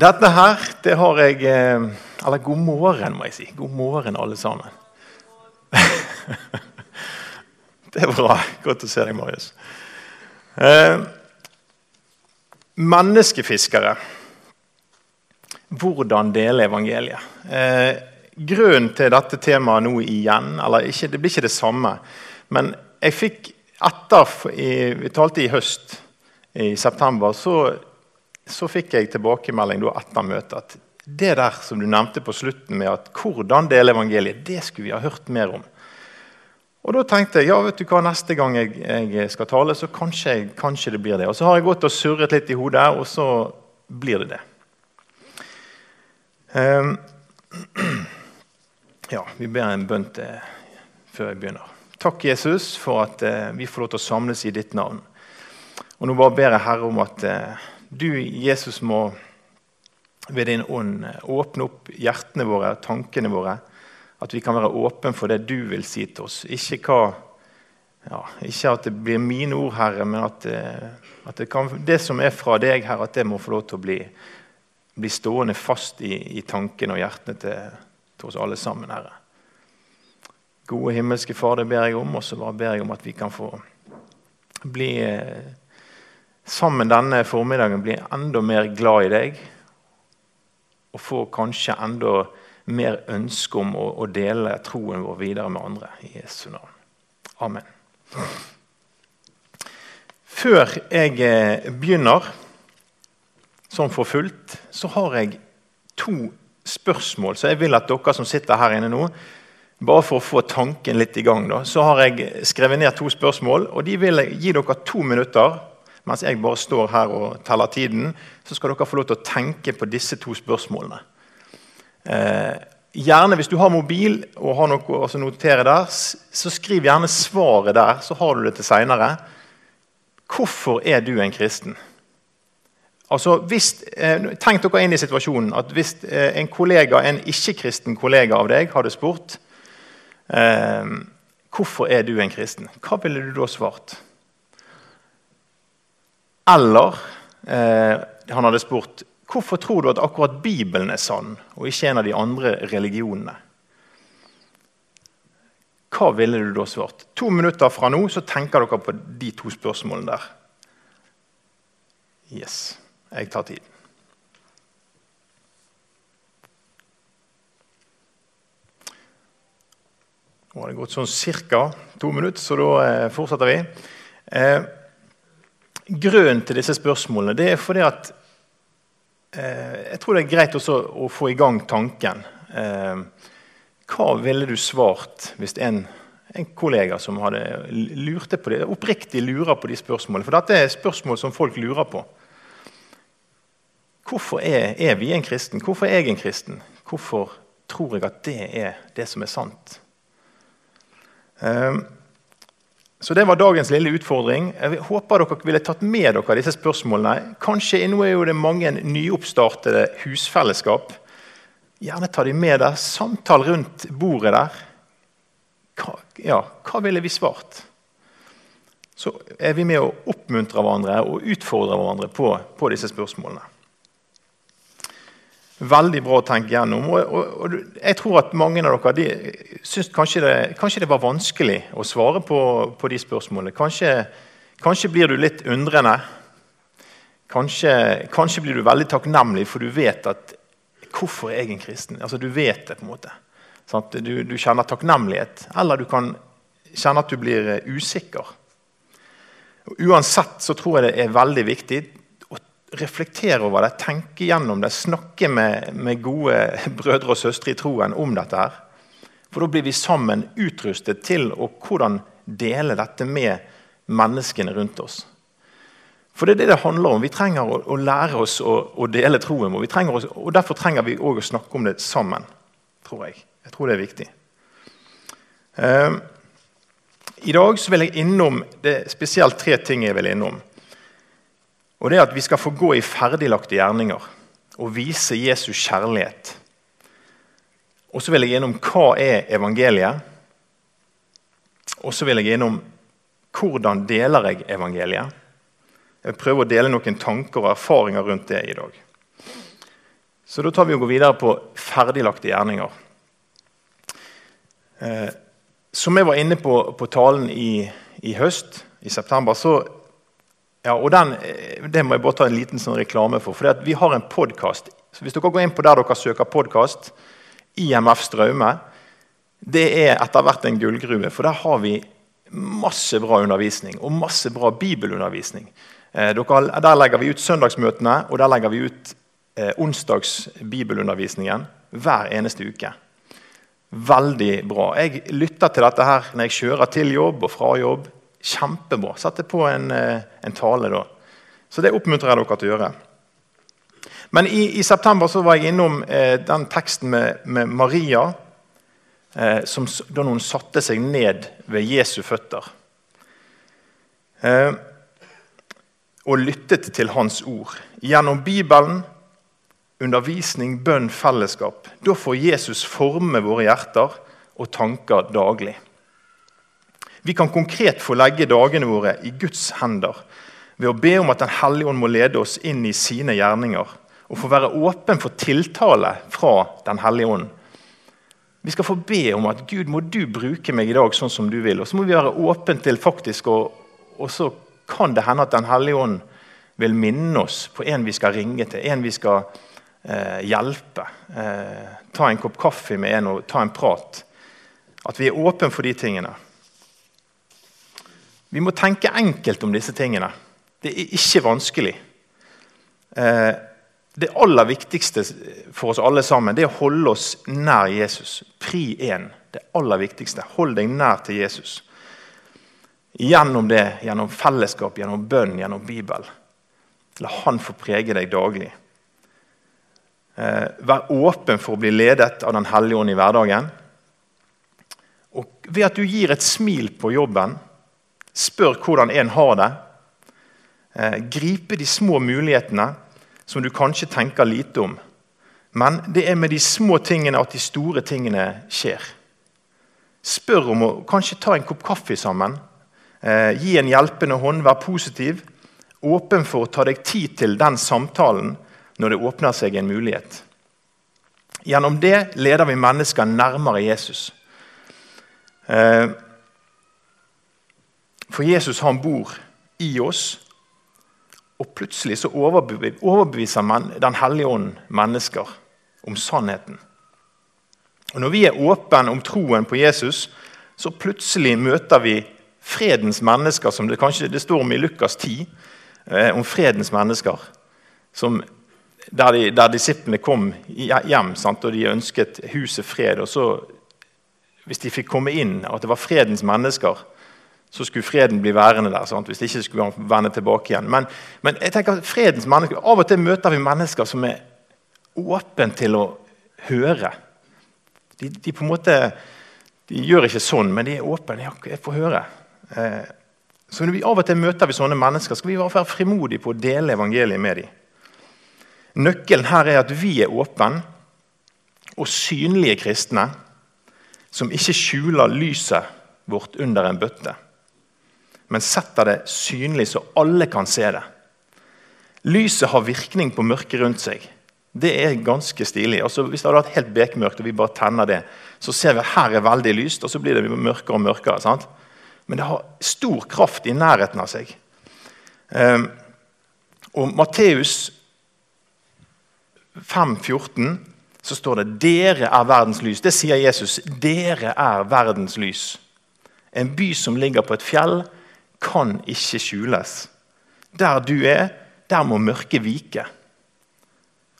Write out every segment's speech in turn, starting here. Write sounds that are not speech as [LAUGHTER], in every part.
Dette her, det har jeg eh, Eller god morgen, må jeg si. God morgen, alle sammen. [LAUGHS] Det er bra. Godt å se deg, Marius. Eh, menneskefiskere. Hvordan dele evangeliet? Eh, grunnen til dette temaet nå igjen eller ikke, Det blir ikke det samme. Men jeg fikk etter Vi talte i høst, i september. så så fikk jeg tilbakemelding etter møtet at det der som du nevnte på slutten med at hvordan dele evangeliet, det skulle vi ha hørt mer om. Og Da tenkte jeg ja, vet du hva, neste gang jeg, jeg skal tale, så kanskje, kanskje, det blir det. Og Så har jeg gått og surret litt i hodet, og så blir det det. Um, [CLEARS THROAT] ja, vi ber en bønn til før jeg begynner. Takk, Jesus, for at uh, vi får lov til å samles i ditt navn. Og Nå bare ber jeg Herre om at uh, du, Jesus, må ved din ånd åpne opp hjertene våre, tankene våre. At vi kan være åpne for det du vil si til oss. Ikke, hva, ja, ikke at det blir mine ord, Herre, men at, eh, at det, kan, det, som er fra deg, Herre, at det må få lov til å bli, bli stående fast i, i tankene og hjertene til, til, oss alle sammen, Herre. Gode himmelske Far, det ber jeg om, og så ber jeg om at vi kan få bli eh, sammen denne formiddagen bli enda mer glad i deg og få kanskje enda mer ønske om å, dele troen vår videre med andre. I Jesu navn. Amen. Før jeg eh, begynner sånn for fullt, så har jeg to spørsmål. Så jeg vil at dere som sitter her inne nå, bare for å få tanken litt i gang, da, så har jeg skrevet ned to spørsmål. og De vil jeg gi dere to minutter mens jeg bare står her og teller tiden, så skal dere få lov til å tenke på disse to spørsmålene. Eh, gjerne Hvis du har mobil og har noe å notere der, så skriv gjerne svaret der, så har du det til seinere. Hvorfor er du en kristen? Altså, hvis, eh, tenk dere inn i situasjonen at hvis eh, en kollega, en ikke-kristen kollega av deg hadde spurt eh, hvorfor er du en kristen, hva ville du da svart? Eller eh, han hadde spurt hvorfor tror du at akkurat Bibelen er sann, og ikke en av de andre religionene. Hva ville du da svart? To minutter fra nå så tenker dere på de to spørsmålene der. Yes. Jeg tar tiden. Nå har det gått sånn ca. to minutter, så da eh, fortsetter vi. Eh, grunnen til disse spørsmålene det er fordi at eh, Jeg tror det er greit også å få i gang tanken. Eh, hva ville du svart hvis en, en kollega som hadde lurte på det, oppriktig lurer på de spørsmålene? For dette er spørsmål som folk lurer på. Hvorfor er, er vi en kristen? Hvorfor er jeg en kristen? Hvorfor tror jeg at det er det som er sant? Um, så Det var dagens lille utfordring. Jeg håper dere ville tatt med dere disse spørsmålene. Kanskje Nå er det mange nyoppstartede husfellesskap. Gjerne ta dem med der. Samtale rundt bordet der. Hva, ja, hva ville vi svart? Så er vi med å oppmuntre hverandre og utfordre hverandre på, på disse spørsmålene. Veldig bra å tenke gjennom. Og, og, og, jeg tror at mange av dere de syns kanskje det, kanskje det var vanskelig å svare på, på de spørsmålene. Kanskje, kanskje, blir du litt undrende. Kanskje, kanskje, blir du veldig takknemlig, for du vet at Hvorfor er jeg en kristen? Altså, du vet det. på en måte. Du, du, kjenner takknemlighet. Eller du kan kjenne at du blir usikker. Uansett så tror jeg det er veldig viktig reflektere over det, tenke gjennom det, snakke med, med, gode [LAUGHS] brødre og søstre i troen om dette. her. For Da blir vi sammen utrustet til å hvordan dele dette med menneskene rundt oss. For det er det det handler om. Vi trenger å, å lære oss å, å, dele troen vår. Og Derfor trenger vi òg å snakke om det sammen, tror jeg. Jeg tror det er viktig. Uh, I dag vil jeg innom det spesielt tre ting jeg vil innom. Og det er at vi skal få gå i ferdiglagte gjerninger og vise Jesus kjærlighet. Og så vil jeg gjennom hva er evangeliet. Og så vil jeg gjennom hvordan deler jeg evangeliet. Jeg vil prøve å dele noen tanker og erfaringer rundt det i dag. Så da tar vi og går videre på ferdiglagte gjerninger. Eh, som jeg var inne på på talen i, i høst, i september, så ja, og den, eh, Det må jeg bare ta en liten sånn reklame for. for Vi har en podkast. Hvis dere går inn på der dere søker podkast, IMF Straume, det er etter hvert en gullgruve. For der har vi masse bra undervisning og masse bra bibelundervisning. Dere, der legger vi ut søndagsmøtene, og der legger vi ut eh, onsdags hver eneste uke. Veldig bra. Jeg lytter til dette her når jeg kjører til jobb og fra jobb. Kjempebra. Sette på en, eh, en tale da. Så det oppmuntrer jeg dere til å gjøre. Men i, i september var jeg innom eh, den teksten med, med Maria eh, som, da hun satte seg ned ved Jesu føtter. Eh, og lyttet til hans ord. Gjennom Bibelen, undervisning, bønn, fellesskap. Da får Jesus forme våre hjerter og tanker daglig. Vi kan konkret få legge dagene våre i Guds hender ved å be om at Den hellige ånd må lede oss inn i sine gjerninger, og få være åpen for tiltale fra Den hellige ånd. Vi skal få be om at Gud må du bruke meg i dag sånn som du vil. Og så må vi være åpne til faktisk, og, og så kan det hende at Den hellige ånd vil minne oss på en vi skal ringe til, en vi skal eh, hjelpe. Eh, ta en kopp kaffe med en og ta en prat. At vi er åpne for de tingene. Vi må tenke enkelt om disse tingene. Det er ikke vanskelig. Eh, det aller viktigste for oss alle sammen det er å holde oss nær Jesus. Pri én. Det aller viktigste. Hold deg nær til Jesus. Gjennom det, gjennom fellesskap, gjennom bønn, gjennom Bibel. La Han få prege deg daglig. Eh, vær åpen for å bli ledet av Den hellige ånd i hverdagen. Og ved at du gir et smil på jobben Spør hvordan en har det. Eh, gripe de små mulighetene som du kanskje tenker lite om. Men det er med de små tingene at de store tingene skjer. Spør om å kanskje ta en kopp kaffe sammen. Eh, gi en hjelpende hånd, vær positiv. Åpen for å ta deg tid til den samtalen når det åpner seg en mulighet. Gjennom det leder vi mennesker nærmere Jesus. Eh, for Jesus han bor i oss. Og plutselig så overbeviser Den hellige ånd mennesker om sannheten. Og Når vi er åpne om troen på Jesus, så plutselig møter vi fredens mennesker, som det kanskje det står om i Lukas 10. Eh, om fredens mennesker. Som, der, de, der, disiplene kom hjem sant, og de ønsket huset fred. og så, Hvis de fikk komme inn, at det var fredens mennesker, så skulle freden bli værende der. Sant? Hvis ikke skulle han vende tilbake igjen. Men, men jeg tenker at fredens mennesker, av og til møter vi mennesker som er åpne til å høre. De, de, på en måte, de gjør ikke sånn, men de er åpne. Ja, jeg får høre. Eh, så når vi Av og til møter vi sånne mennesker, skal vi være frimodige på å dele evangeliet med dem. Nøkkelen her er at vi er åpne og synlige kristne som ikke skjuler lyset vårt under en bøtte men setter det synlig så alle kan se det. Lyset har virkning på mørket rundt seg. Det er ganske stilig. Altså, hvis det hadde vært helt bekmørkt og vi bare tenner det, så ser vi at her er veldig lyst, og så blir det mørkere og mørkere. Sant? Men det har stor kraft i nærheten av seg. Um, og Matteus 5,14 så står det 'Dere er verdens lys'. Det sier Jesus. Dere er verdens lys. En by som ligger på et fjell, kan ikke skjules. Der du er, der må mørket vike.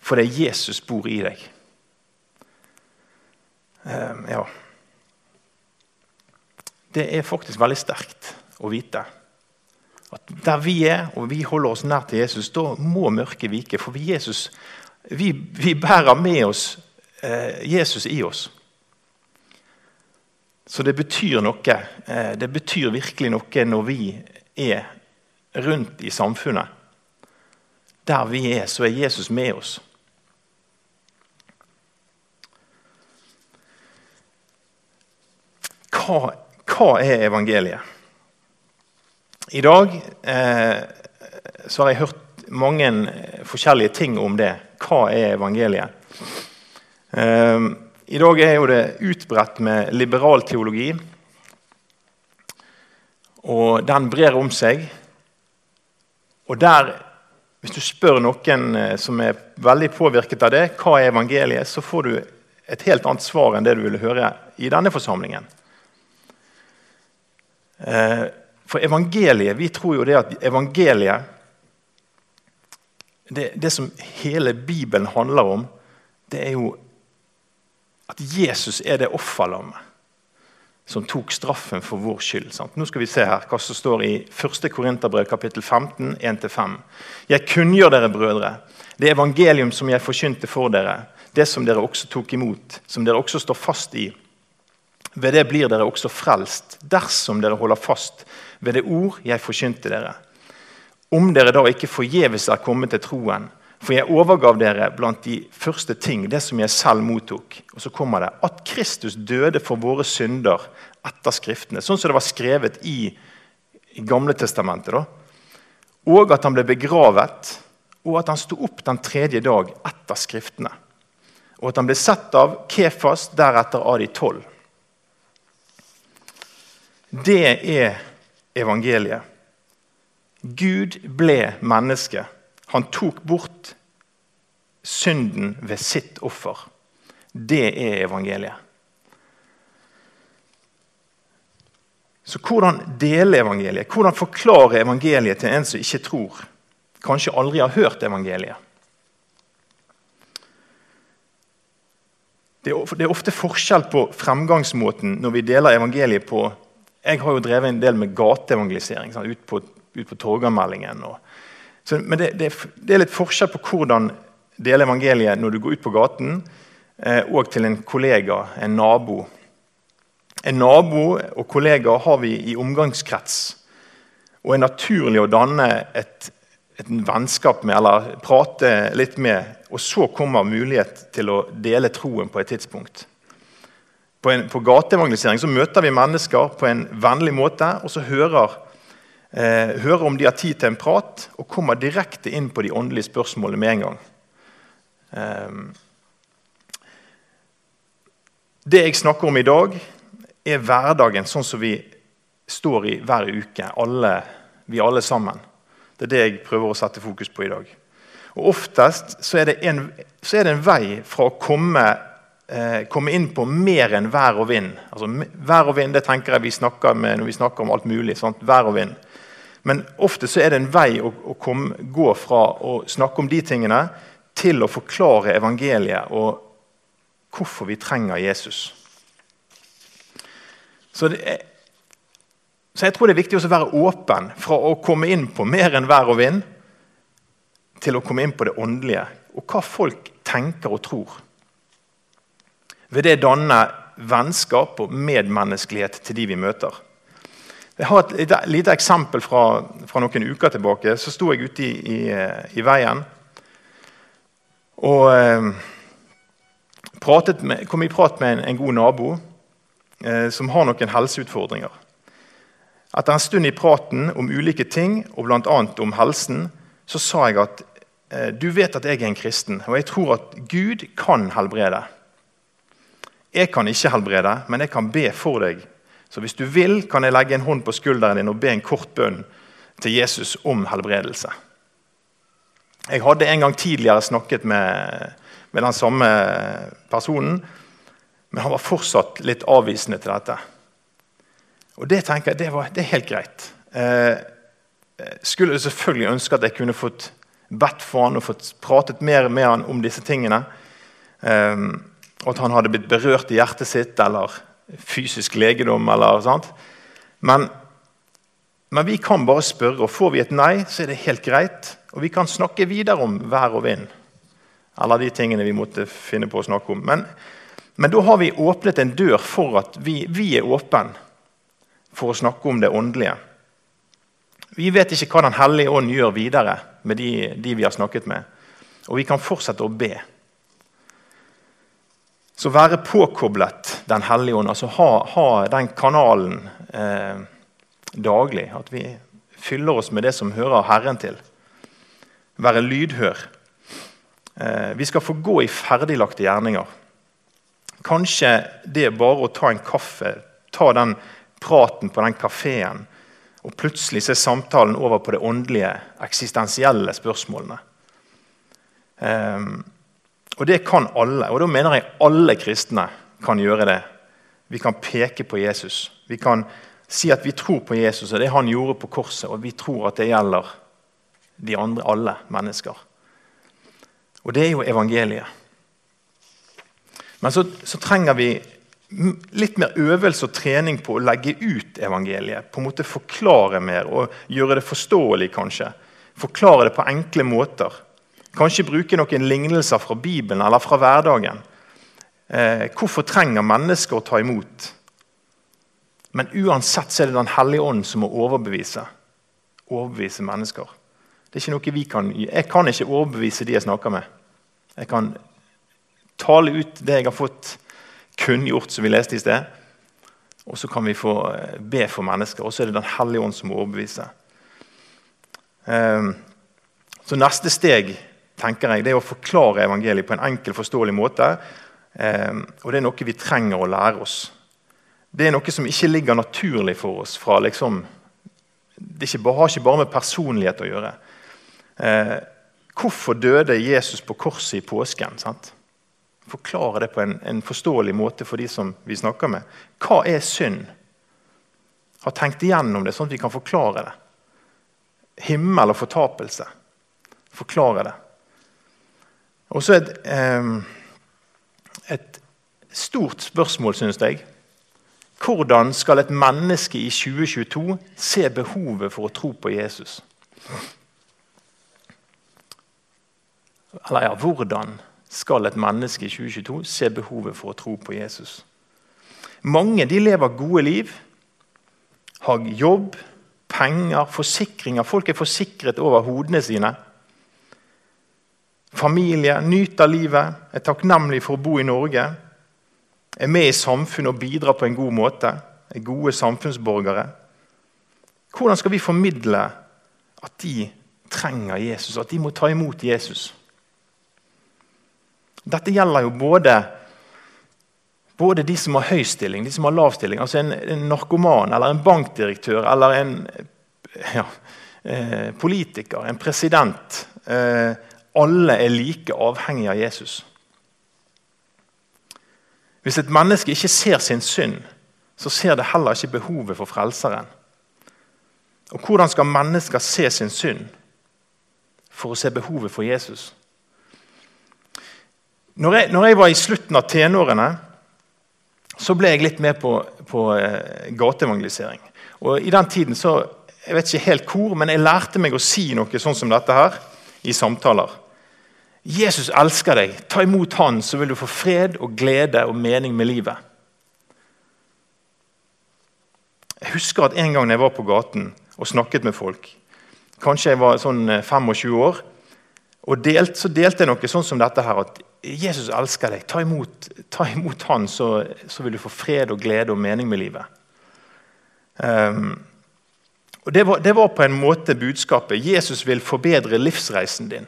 For det er Jesus bor i deg. Uh, ja. Det er faktisk veldig sterkt å vite at der vi er, og vi holder oss nær til Jesus, da må mørket vike. For Jesus, vi, vi bærer med oss eh, Jesus i oss. Så det betyr noe. Eh, det betyr virkelig noe når vi er rundt i samfunnet. Der vi er, så er Jesus med oss. Hva, hva er evangeliet? I dag eh, så har jeg hørt mange forskjellige ting om det. Hva er evangeliet? Eh, I dag er jo det utbredt med liberal teologi. Og den brer om seg. Og der, hvis du spør noen eh, som er veldig påvirket av det, hva er evangeliet, så får du et helt annet svar enn det du ville høre i denne forsamlingen. Eh, for evangeliet, vi tror jo det at evangeliet det, det som hele Bibelen handler om, det er jo at Jesus er det offerlammet som tok straffen for vår skyld. Sant? Nå skal vi se her hva som står i 1. Korinterbrev kapittel 15, 1-5. Jeg kunngjør dere, brødre, det evangelium som jeg forkynte for dere, det som dere også tok imot, som dere også står fast i. Ved det blir dere også frelst, dersom dere holder fast ved det ord jeg forkynte dere. Om dere da ikke forgjeves er kommet til troen, for jeg overgav dere blant de første ting, det som jeg selv mottok. Og så kommer det at Kristus døde for våre synder etter Skriftene. Sånn som det var skrevet i, i Gamle testamentet. Da. Og at han ble begravet, og at han sto opp den tredje dag etter Skriftene. Og at han ble sett av Kefas, deretter av de tolv. Det er evangeliet. Gud ble menneske han tok bort synden ved sitt offer. Det er evangeliet. Så hvordan dele evangeliet? Hvordan forklare evangeliet til en som ikke tror? Kanskje aldri har hørt evangeliet? Det er ofte forskjell på fremgangsmåten når vi deler evangeliet på Jeg har jo drevet en del med gateevangelisering ut på, ut på Torgallmeldingen. og så, men det, det, det, er litt forskjell på hvordan dele evangeliet når du går ut på gaten, eh, og til en kollega, en nabo. En nabo og kollega har vi i omgangskrets og er naturlig å danne et, et vennskap med eller prate litt med. Og så kommer mulighet til å dele troen på et tidspunkt. På, på gateevangelisering møter vi mennesker på en vennlig måte, og så hører eh, hører om de har tid til en prat, og kommer direkte inn på de åndelige spørsmålene med en gang. Eh, det jeg snakker om i dag, er hverdagen sånn som vi står i hver uke, alle, vi alle sammen. Det er det jeg prøver å sette fokus på i dag. Og Oftest så er det en, er det en vei fra å komme, eh, komme, inn på mer enn vær og vind. Altså, vær og vind det tenker jeg vi snakker med når vi snakker om alt mulig. Sant? Vær og vind. Men ofte så er det en vei å, å komme, gå fra å snakke om de tingene til å forklare evangeliet og hvorfor vi trenger Jesus. Så, er, så jeg tror det er viktig å være åpen fra å komme inn på mer enn vær og vind, til å komme inn på det åndelige og hva folk tenker og tror. Ved det danne vennskap og medmenneskelighet til de vi møter. Jeg har et lite, eksempel fra, fra, noen uker tilbake. Så sto jeg ute i, i, i veien og eh, med, kom i prat med en, en god nabo eh, som har noen helseutfordringer. Etter en stund i praten om ulike ting, og bl.a. om helsen, så sa jeg at eh, du vet at jeg er en kristen, og jeg tror at Gud kan helbrede. Jeg kan ikke helbrede, men jeg kan be for deg så hvis du vil, kan jeg legge en hånd på skulderen din og be en kort bønn til Jesus om helbredelse. Jeg hadde en gang tidligere snakket med, med den samme personen, men han var fortsatt litt avvisende til dette. Og det tenker jeg, det, var, det er helt greit. Eh, skulle selvfølgelig ønske at jeg kunne fått bedt for han og fått pratet mer med han om disse tingene. Eh, og at han hadde blitt berørt i hjertet sitt eller fysisk legedom. eller sånt. Men, men, vi kan bare spørre, og får vi et nei, så er det helt greit. Og vi kan snakke videre om vær og vind, eller de tingene vi måtte finne på å snakke om. Men, men da har vi åpnet en dør for at vi, vi er åpne for å snakke om det åndelige. Vi vet ikke hva Den hellige ånd gjør videre med de, de vi har snakket med. Og vi kan fortsette å be. Så være påkoblet Den hellige ånd, altså ha, ha den kanalen eh, daglig. At vi fyller oss med det som hører Herren til. Være lydhør. Eh, vi skal få gå i ferdiglagte gjerninger. Kanskje det er bare å ta en kaffe, ta den praten på den kafeen, og plutselig så er samtalen over på det åndelige, eksistensielle spørsmålene. Um, og det kan alle. Og da mener jeg alle kristne kan gjøre det. Vi kan peke på Jesus. Vi kan si at vi tror på Jesus og det han gjorde på korset, og vi tror at det gjelder de andre, alle mennesker. Og det er jo evangeliet. Men så, så, trenger vi litt mer øvelse og trening på å legge ut evangeliet. På en måte Forklare mer og gjøre det forståelig, kanskje. Forklare det på enkle måter. Kanskje bruke noen lignelser fra Bibelen eller fra hverdagen. Eh, hvorfor trenger mennesker å ta imot? Men uansett så er det Den hellige ånd som må overbevise, overbevise mennesker. Det er ikke noe vi kan, Jeg kan ikke overbevise de jeg snakker med. Jeg kan tale ut det jeg har fått kunngjort, som vi leste i sted. Og så kan vi få eh, be for mennesker. Og så er det Den hellige ånd som må overbevise. Eh, så neste steg tenker jeg, det er å forklare evangeliet på en enkel, forståelig måte. Ehm, og det er noe vi trenger å lære oss. Det er noe som ikke ligger naturlig for oss. fra liksom, Det har ikke bare med personlighet å gjøre. Eh, hvorfor døde Jesus på korset i påsken? Sant? Forklare det på en, en, forståelig måte for de som vi snakker med. Hva er synd? Har tenkt igjennom det, sånn at vi kan forklare det. Himmel og fortapelse. Forklare det. Og så et, eh, et stort spørsmål, syns jeg. Hvordan skal et menneske i 2022 se behovet for å tro på Jesus? Eller ja, hvordan skal et menneske i 2022 se behovet for å tro på Jesus? Mange de lever gode liv, har jobb, penger, forsikringer. Folk er forsikret over hodene sine. Familie, nyter livet, er takknemlig for å bo i Norge. Er med i samfunnet og bidrar på en god måte. Er gode samfunnsborgere. Hvordan skal vi formidle at de trenger Jesus, at de må ta imot Jesus? Dette gjelder jo både, både de som har høy stilling, de som har lav stilling. Altså en, en narkoman eller en bankdirektør eller en ja, eh, politiker, en president. Eh, alle er like avhengige av Jesus. Hvis et menneske ikke ser sin synd, så ser det heller ikke behovet for Frelseren. Og Hvordan skal mennesker se sin synd for å se behovet for Jesus? Når jeg, når jeg, var i slutten av tenårene, så ble jeg litt med på, på eh, gateevangelisering. Og I den tiden så, jeg vet ikke helt hvor, men jeg lærte meg å si noe sånn som dette her i samtaler. Jesus elsker deg. Ta imot han, så vil du få fred og glede og mening med livet. Jeg husker at en gang jeg var på gaten og snakket med folk Kanskje jeg var sånn 25 eh, år. Og delt, så delte jeg noe sånn som dette her, at Jesus elsker deg. Ta imot, ta imot han, så, så, vil du få fred og glede og mening med livet. Um, og det var, det var, på en måte budskapet. Jesus vil forbedre livsreisen din.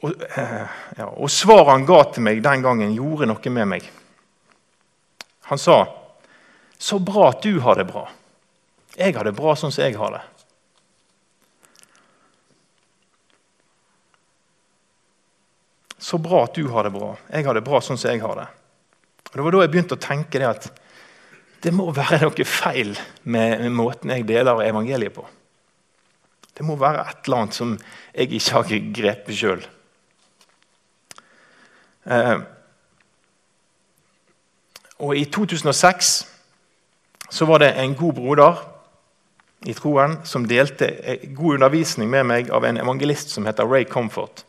Og, uh, ja, og svaret han ga til meg den gangen, gjorde noe med meg. Han sa, 'Så bra at du har det bra. Jeg har det bra sånn som jeg har det.' Så bra at du har det bra. Jeg har det bra sånn som jeg har det. Og Det var da jeg begynte å tenke det at det må være noe feil med, med måten jeg deler evangeliet på. Det må være et eller annet som jeg ikke har grepet sjøl. Eh, og I 2006 så var det en god broder i troen som delte god undervisning med meg av en evangelist som heter Ray Comfort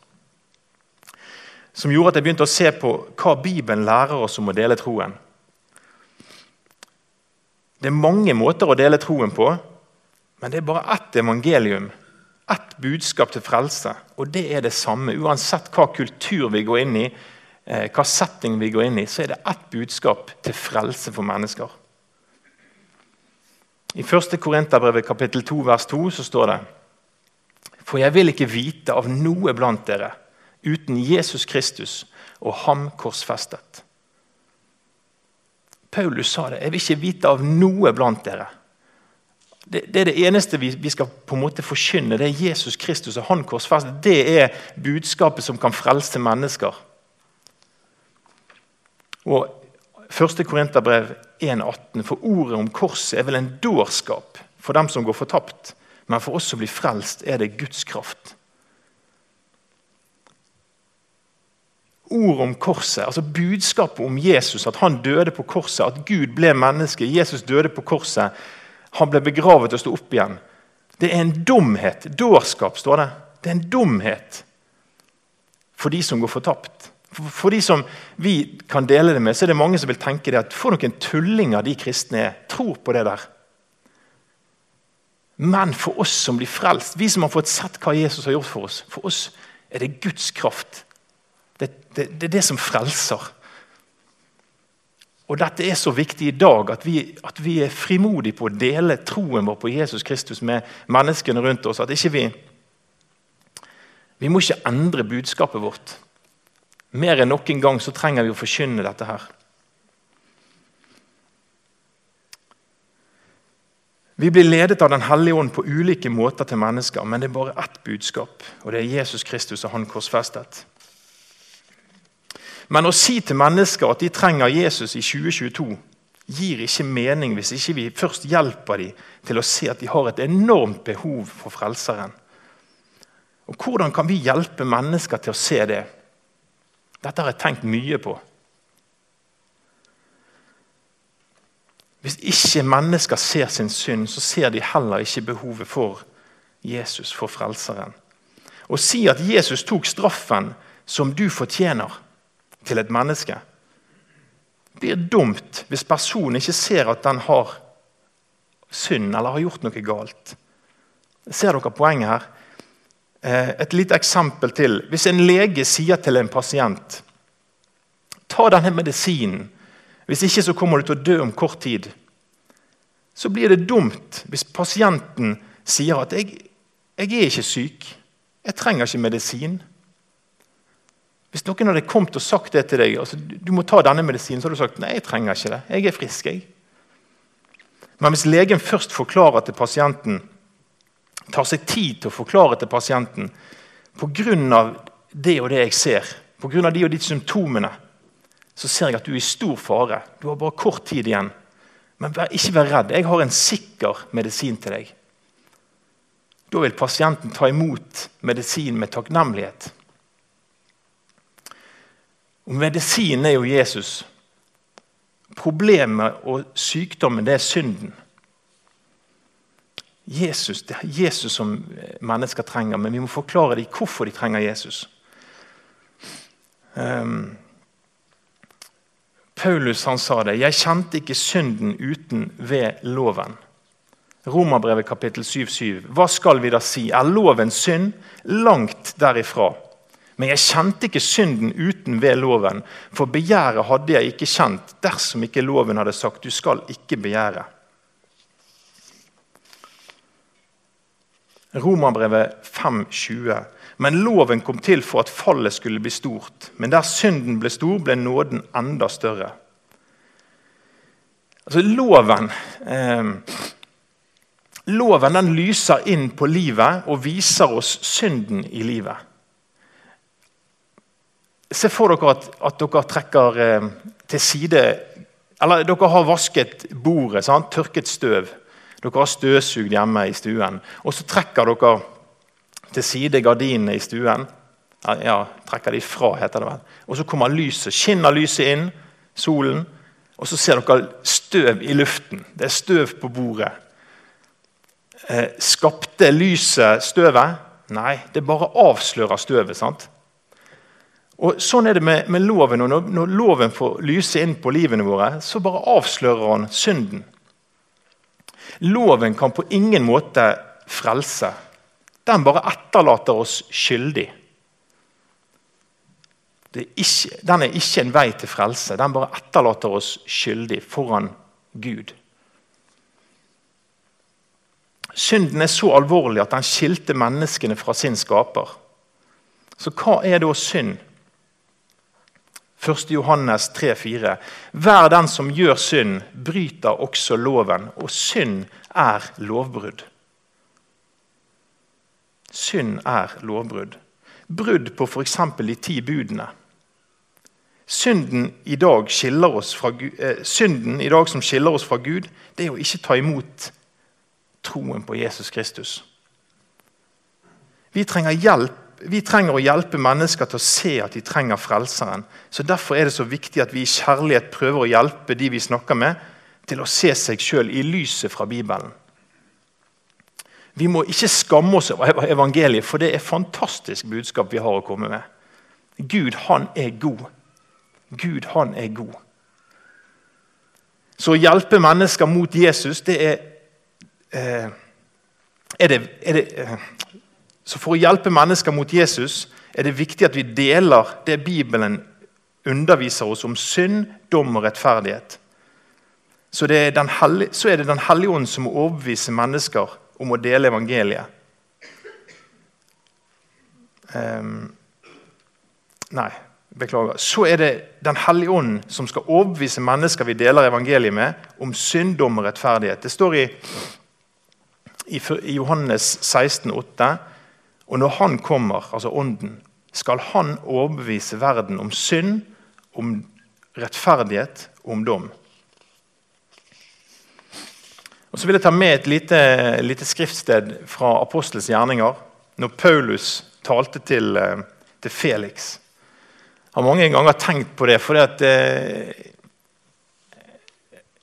som gjorde at jeg begynte å se på hva Bibelen lærer oss om å dele troen. Det er mange måter å dele troen på, men det er bare ett evangelium. Ett budskap til frelse, og det er det samme. Uansett hva kultur vi går inn i, eh, hva setting vi går inn i, så er det ett budskap til frelse for mennesker. I 1. Korinterbrevet kapittel 2 vers 2 så står det For jeg vil ikke vite av noe blant dere uten Jesus Kristus og ham korsfestet. Paulus sa det. Jeg vil ikke vite av noe blant dere. Det, det er det eneste vi, vi, skal på en måte forkynne. Det er Jesus Kristus og han korsfestet. Det er budskapet som kan frelse mennesker. Og 1. Korinterbrev 1,18.: For ordet om korset er vel en dårskap for dem som går fortapt, men for oss som blir frelst, er det Guds kraft. Ordet om korset, altså budskapet om Jesus, at han døde på korset, at Gud ble menneske, Jesus døde på korset, han ble begravet og sto opp igjen. Det er en dumhet. Dårskap, står det. Det er en dumhet for de som går fortapt. For de som vi kan dele det med, så er det mange som vil tenke det at for noen tullinger de kristne er. Tror på det der. Men for oss som blir frelst, vi som har fått sett hva Jesus har gjort for oss, for oss er det Guds kraft. Det, det, det er det som frelser. Og Dette er så viktig i dag at vi, at vi, er frimodige på å dele troen vår på Jesus Kristus med menneskene rundt oss. At ikke vi Vi må ikke endre budskapet vårt. Mer enn noen gang så trenger vi å forkynne dette her. Vi blir ledet av Den hellige ånd på ulike måter til mennesker, men det er bare ett budskap, og det er Jesus Kristus og Han korsfestet. Men å si til mennesker at de trenger Jesus i 2022, gir ikke mening hvis ikke vi først hjelper dem til å se at de har et enormt behov for Frelseren. Og Hvordan kan vi hjelpe mennesker til å se det? Dette har jeg tenkt mye på. Hvis ikke mennesker ser sin synd, så ser de heller ikke behovet for Jesus, for Frelseren. Å si at Jesus tok straffen som du fortjener, til et menneske, Det blir dumt hvis personen ikke ser at den har synd eller har gjort noe galt. Ser dere poenget her? Eh, et lite eksempel til. Hvis en lege sier til en pasient ta denne medisinen, hvis ikke så kommer du til å dø om kort tid, så blir det dumt hvis pasienten sier at jeg, jeg er ikke syk, jeg trenger ikke medisin. Hvis noen hadde kommet og sagt det til deg, altså, du må ta denne medisinen, så hadde du sagt nei, jeg trenger ikke det, jeg er frisk. jeg. Men hvis legen først forklarer til pasienten tar seg tid til å forklare til pasienten pga. det og det jeg ser, pga. de og de symptomene, så ser jeg at du er i stor fare. Du har bare kort tid igjen. Men ikke vær redd. Jeg har en sikker medisin til deg. Da vil pasienten ta imot medisin med takknemlighet. Og Medisinen er jo Jesus. Problemet og sykdommen det er synden. Jesus, Det er Jesus som mennesker trenger, men vi må forklare dem hvorfor de trenger Jesus. Um, Paulus han sa det. 'Jeg kjente ikke synden uten ved loven'. Romerbrevet kapittel 7,7. Hva skal vi da si? Er loven synd? Langt derifra. Men jeg kjente ikke synden uten ved loven, for begjæret hadde jeg ikke kjent dersom ikke loven hadde sagt 'du skal ikke begjære'. Romerbrevet 5,20. Men loven kom til for at fallet skulle bli stort. Men der synden ble stor, ble nåden enda større. Altså Loven eh, Loven den lyser inn på livet og viser oss synden i livet. Se for dere at, at dere trekker eh, til side Eller dere har vasket bordet, sant? tørket støv. Dere har støvsugd hjemme i stuen. Og så trekker dere til side gardinene i stuen. Ja, trekker de fra, heter det vel. Og så kommer lyset, skinner lyset inn, solen. Og så ser dere støv i luften. Det er støv på bordet. Eh, skapte lyset støvet? Nei, det bare avslører støvet. sant? Og Sånn er det med, med loven. og når, når, loven får lyse inn på livene våre, så bare avslører han synden. Loven kan på ingen måte frelse. Den bare etterlater oss skyldig. Er ikke, den er ikke en vei til frelse. Den bare etterlater oss skyldig foran Gud. Synden er så alvorlig at den skilte menneskene fra sin skaper. Så hva er da synd? 1. Johannes 3,4.: Hver den som gjør synd, bryter også loven, og synd er lovbrudd. Synd er lovbrudd. Brudd på f.eks. de ti budene. Synden i, dag fra, eh, synden i dag som skiller oss fra Gud, det er å ikke ta imot troen på Jesus Kristus. Vi trenger hjelp vi trenger å hjelpe mennesker til å se at de trenger Frelseren. Så Derfor er det så viktig at vi i kjærlighet prøver å hjelpe de vi snakker med, til å se seg sjøl i lyset fra Bibelen. Vi må ikke skamme oss over evangeliet, for det er fantastisk budskap vi har å komme med. Gud, han er god. Gud, han er god. Så å hjelpe mennesker mot Jesus, det er, eh, er, det, er det, eh, så For å hjelpe mennesker mot Jesus er det viktig at vi deler det Bibelen underviser oss om synd, dom og rettferdighet. Så, det er, hellige, så er det Den hellige ånd som må overbevise mennesker om å dele evangeliet. Um, nei, beklager. Så er det Den hellige ånd som skal overbevise mennesker vi deler evangeliet med, om synd, dom og rettferdighet. Det står i, i, i Johannes 16, 8, og når Han kommer, altså Ånden, skal Han overbevise verden om synd, om rettferdighet om dom. Og Så vil jeg ta med et lite, lite skriftsted fra Apostels gjerninger. Når Paulus talte til, eh, til Felix. Jeg har mange ganger tenkt på det. for at, eh,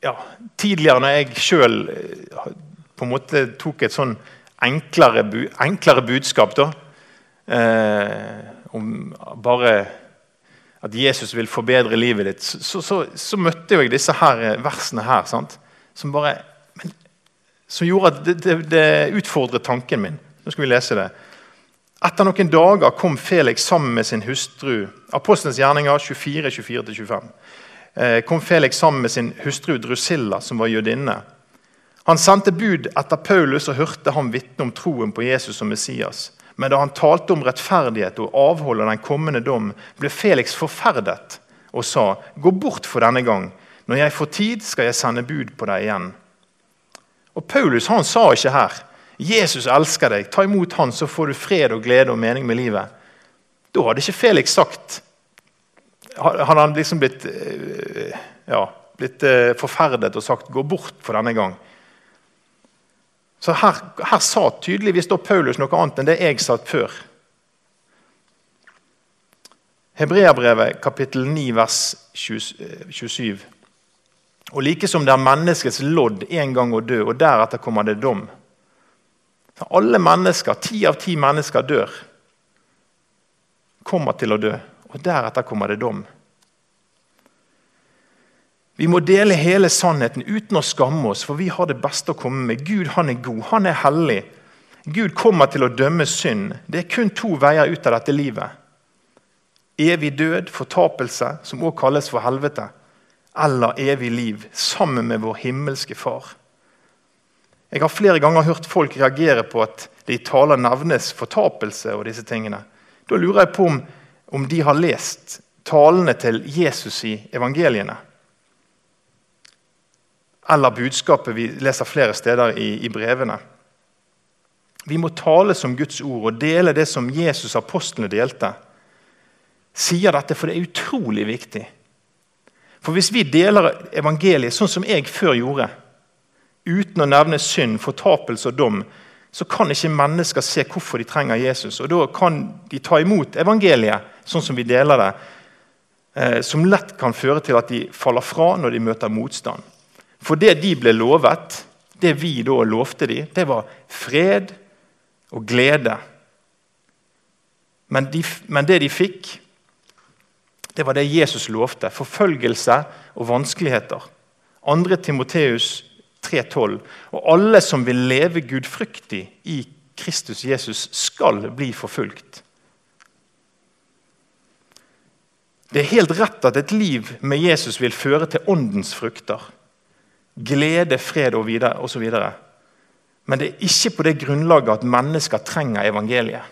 ja, Tidligere, når jeg sjøl eh, tok et sånn enklere, enklere budskap. da. Eh, om bare at Jesus vil forbedre livet ditt. Så, så, så møtte jeg disse her, eh, versene her. Sant? Som bare men, som gjorde at det, det, det, utfordret tanken min. Nå skal vi lese det. Etter noen dager kom Felix sammen med sin hustru. Apostelens gjerninger 24, 24-25. Eh, kom Felix sammen med sin hustru Drusilla, som var jødinne. Han sendte bud etter Paulus og hørte ham vitne om troen på Jesus som Messias. Men da han talte om rettferdighet og avhold av den kommende dom, ble Felix forferdet og sa, 'Gå bort for denne gang. Når jeg får tid, skal jeg sende bud på deg igjen.' Og Paulus han sa ikke her, 'Jesus elsker deg. Ta imot han, så får du fred og glede og mening med livet.' Da hadde ikke Felix sagt Han liksom blitt, eh, ja, blitt eh, forferdet og sagt 'gå bort for denne gang'. Så her, her sa tydeligvis da Paulus noe annet enn det jeg sa før. Hebreabrevet kapittel 9 vers 27. Og like som det er menneskets lodd en gang å dø, og deretter kommer det dom. Så alle mennesker, ti av ti mennesker dør. Kommer til å dø, og deretter kommer det dom. Vi må dele hele sannheten uten å skamme oss, for vi har det beste å komme med. Gud han er god, han er hellig. Gud kommer til å dømme synd. Det er kun to veier ut av dette livet. Evig død, fortapelse, som også kalles for helvete. Eller evig liv, sammen med vår himmelske Far. Jeg har flere ganger hørt folk reagere på at det i taler nevnes fortapelse. og disse tingene. Da lurer jeg på om, om de har lest talene til Jesus i evangeliene eller budskapet vi leser flere steder i, i, brevene. Vi må tale som Guds ord og dele det som Jesus' apostlene delte. Sier dette, for det er utrolig viktig. For Hvis vi deler evangeliet sånn som jeg før gjorde, uten å nevne synd, fortapelse og dom, så kan ikke mennesker se hvorfor de trenger Jesus. Og Da kan de ta imot evangeliet sånn som vi deler det, eh, som lett kan føre til at de faller fra når de møter motstand. For det de ble lovet, det vi da lovte de, det var fred og glede. Men, de, men det de fikk, det var det Jesus lovte. Forfølgelse og vanskeligheter. 2. Timoteus 3,12. Og alle som vil leve gudfryktig i Kristus Jesus, skal bli forfulgt. Det er helt rett at et liv med Jesus vil føre til åndens frukter glede, fred og osv. Men det er ikke på det grunnlaget at mennesker trenger evangeliet.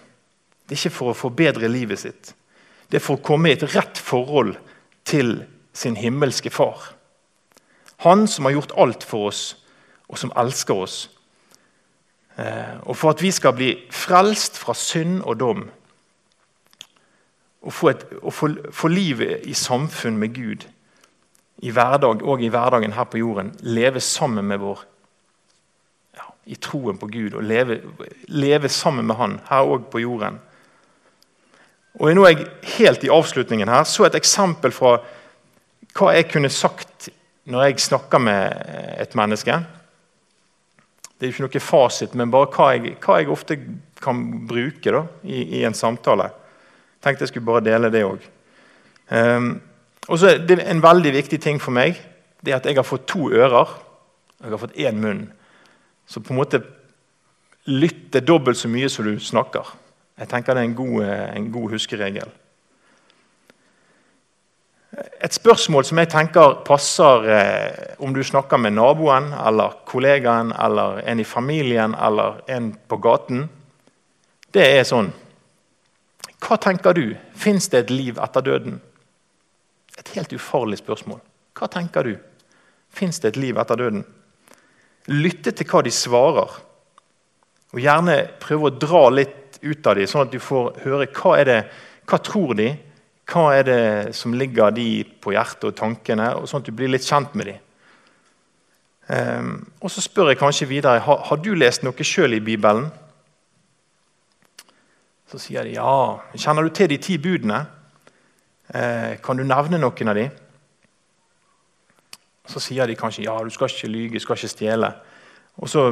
Det er ikke for å forbedre livet sitt. Det er for å komme i et rett forhold til sin himmelske far. Han som har gjort alt for oss, og som elsker oss. Eh, og for at vi skal bli frelst fra synd og dom. Og få, et, og få, få livet i samfunn med Gud i hverdag og i hverdagen her på jorden. Leve sammen med vår ja, I troen på Gud og leve, leve sammen med Han her òg på jorden. Og Nå er jeg helt i avslutningen her, så et eksempel fra hva jeg kunne sagt når jeg snakker med et menneske. Det er jo ikke noe fasit, men bare hva jeg, hva jeg ofte kan bruke da, i, i, en samtale. Tenkte jeg skulle bare dele det òg. Um, ehm, og så er det En veldig viktig ting for meg det er at jeg har fått to ører og jeg har fått én munn. Så på en måte lytter dobbelt så mye som du snakker. Jeg tenker Det er en god, en god huskeregel. Et spørsmål som jeg tenker passer eh, om du snakker med naboen, eller kollegaen, eller en i familien eller en på gaten, det er sånn Hva tenker du? Fins det et liv etter døden? Et helt ufarlig spørsmål. Hva tenker du? Fins det et liv etter døden? Lytte til hva de svarer, og gjerne prøve å dra litt ut av dem, sånn at du får høre hva er det, hva tror de hva er det som ligger de på hjertet og tankene, og sånn at du blir litt kjent med dem. Um, og så spør jeg kanskje videre har, har du lest noe sjøl i Bibelen. Så sier de ja. Kjenner du til de ti budene? Eh, kan du nevne noen av de? Så sier de kanskje ja, du skal ikke lyge, du skal ikke stjele. Og så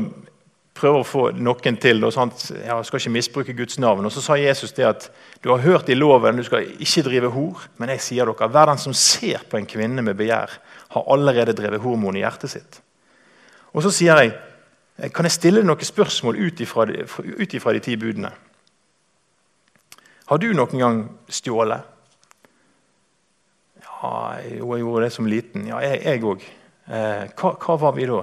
prøver å få noen til og sant? Ja, skal ikke misbruke Guds navn. Og Så sa Jesus det at du har hørt i loven du skal ikke drive hor, men jeg sier dere, hver den som ser på en kvinne med begjær, har allerede drevet hormon i hjertet sitt. Og Så sier jeg kan jeg stille noen spørsmål ut ifra de ti budene. Har du noen gang stjålet? Ja, jeg gjorde det som liten. Ja, jeg òg. Eh, hva, hva var vi da?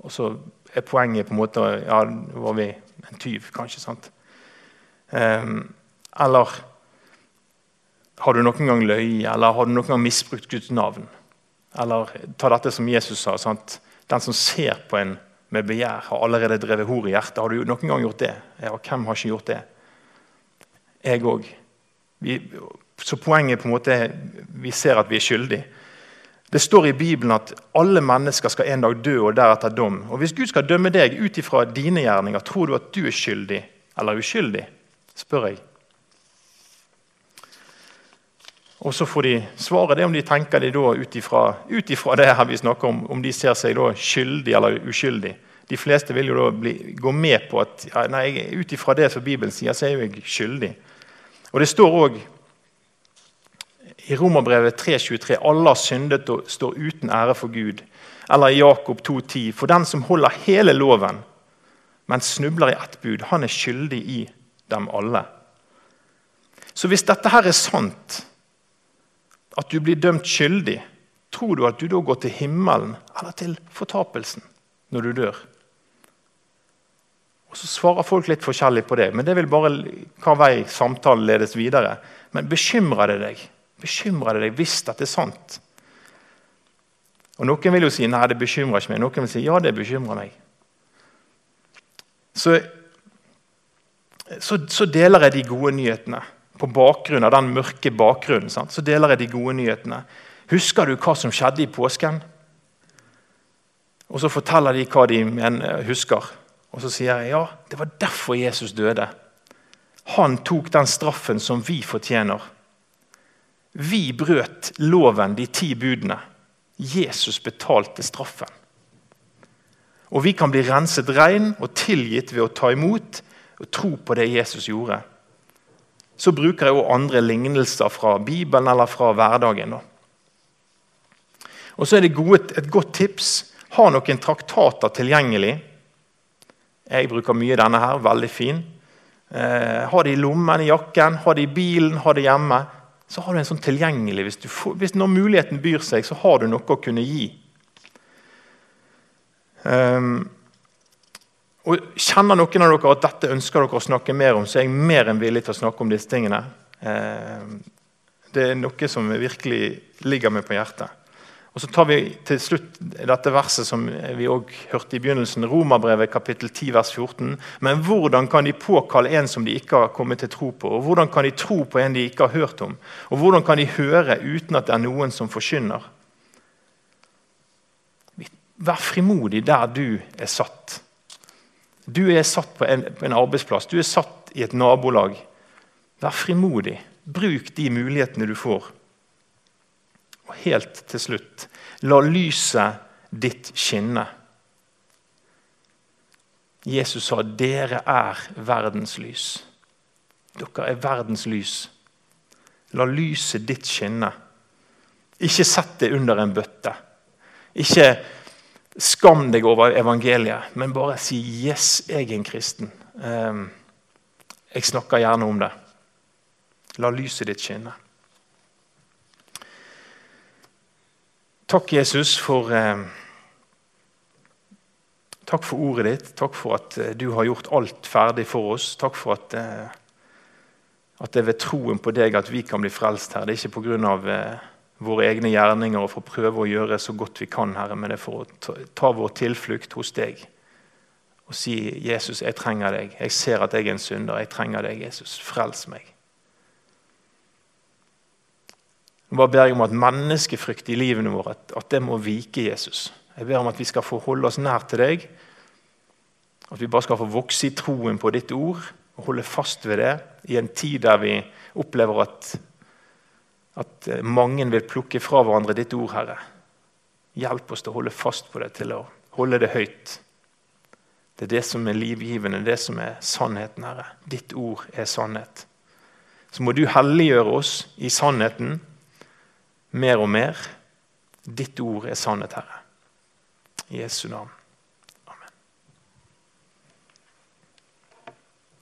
Og så er poenget på en måte Ja, var vi en tyv, kanskje? sant? Eh, eller har du noen gang løyet, eller har du noen gang misbrukt Guds navn? Eller ta dette som Jesus sa. sant? Den som ser på en med begjær, har allerede drevet hor i hjertet. Har du noen gang gjort det? Ja, hvem har ikke gjort det? Jeg òg. Så poenget på en måte er vi ser at vi er skyldige. Det står i Bibelen at alle mennesker skal en dag dø og deretter dom. Og Hvis Gud skal dømme deg ut ifra dine gjerninger, tror du at du er skyldig eller uskyldig? spør jeg. Og Så får de svaret det om de tenker det ut ifra det her vi snakker om, om de ser seg da skyldig eller uskyldig. De fleste vil jo da bli, gå med på at nei, ut ifra det som Bibelen sier, så er jeg skyldig. Og Det står også i Romerbrevet 3,23 alle har syndet og står uten ære for Gud. Eller i Jakob 2,10.: For den som holder hele loven, men snubler i ett bud, han er skyldig i dem alle. Så hvis dette her er sant, at du blir dømt skyldig, tror du at du da går til himmelen eller til fortapelsen når du dør? Og Så svarer folk litt forskjellig på det, men det vil bare hva vei samtalen ledes videre. Men bekymrer det deg? Bekymrer det deg hvis dette er sant? Og Noen vil jo si nei, det bekymrer ikke meg. Noen vil si ja, det bekymrer meg. Så, så, så deler jeg de gode nyhetene på bakgrunn av den mørke bakgrunnen. Sant? Så deler jeg de gode nyhetene. Husker du hva som skjedde i påsken? Og så forteller de hva de mener, husker. Og så sier jeg ja, det var derfor Jesus døde. Han tok den straffen som vi fortjener. Vi brøt loven, de ti budene. Jesus betalte straffen. Og vi kan bli renset rein og tilgitt ved å ta imot og tro på det Jesus gjorde. Så bruker jeg også andre lignelser fra Bibelen eller fra hverdagen. Og så er det gode, et godt tips ha noen traktater tilgjengelig. Jeg bruker mye denne her. Veldig fin. Eh, ha det i lommen, i jakken, ha det i bilen, ha det hjemme så har du en sånn tilgjengelig hvis, får, hvis, Når muligheten byr seg, så har du noe å kunne gi. Um, Og Kjenner noen av dere at dette ønsker dere å snakke mer om, så er jeg mer enn villig til å snakke om disse tingene. Um, det er noe som virkelig ligger meg på hjertet. Og Så tar vi til slutt dette verset som vi også hørte i begynnelsen, Romerbrevet kapittel 10 vers 14. Men hvordan kan de påkalle en som de ikke har kommet til tro på? Og hvordan kan de tro på en de ikke har hørt om? Og hvordan kan de høre uten at det er noen som forkynner? Vær frimodig der du er satt. Du er satt på en, på en arbeidsplass, du er satt i et nabolag. Vær frimodig. Bruk de mulighetene du får. Og helt til slutt la lyset ditt skinne. Jesus sa, 'Dere er verdens lys'. Dere er verdens lys. La lyset ditt skinne. Ikke sett det under en bøtte. Ikke skam deg over evangeliet, men bare si 'yes, jeg er en kristen'. Ehm, jeg snakker gjerne om det. La lyset ditt skinne. Takk, Jesus, for eh, Takk for ordet ditt. Takk for at eh, du har gjort alt ferdig for oss. Takk for at, eh, at det er ved troen på deg at vi kan bli frelst her. Det er ikke pga. Eh, våre egne gjerninger og for å prøve å gjøre så godt vi kan, Herre, men det er for å ta, vår tilflukt hos deg og si 'Jesus, jeg trenger deg. Jeg ser at jeg er en synder. Jeg trenger deg, Jesus. Frels meg.' Jeg bare ber jeg om at menneskefrykt i livene våre at, det må vike Jesus. Jeg ber om at vi skal få holde oss nær til deg. At vi bare skal få vokse i troen på ditt ord og holde fast ved det i en tid der vi opplever at, at mange vil plukke fra hverandre ditt ord, Herre. Hjelp oss til å holde fast på det, til å holde det høyt. Det er det som er livgivende, det som er sannheten, Herre. Ditt ord er sannhet. Så må du helliggjøre oss i sannheten mer og mer. Ditt ord er sannhet, Herre. I Jesu navn.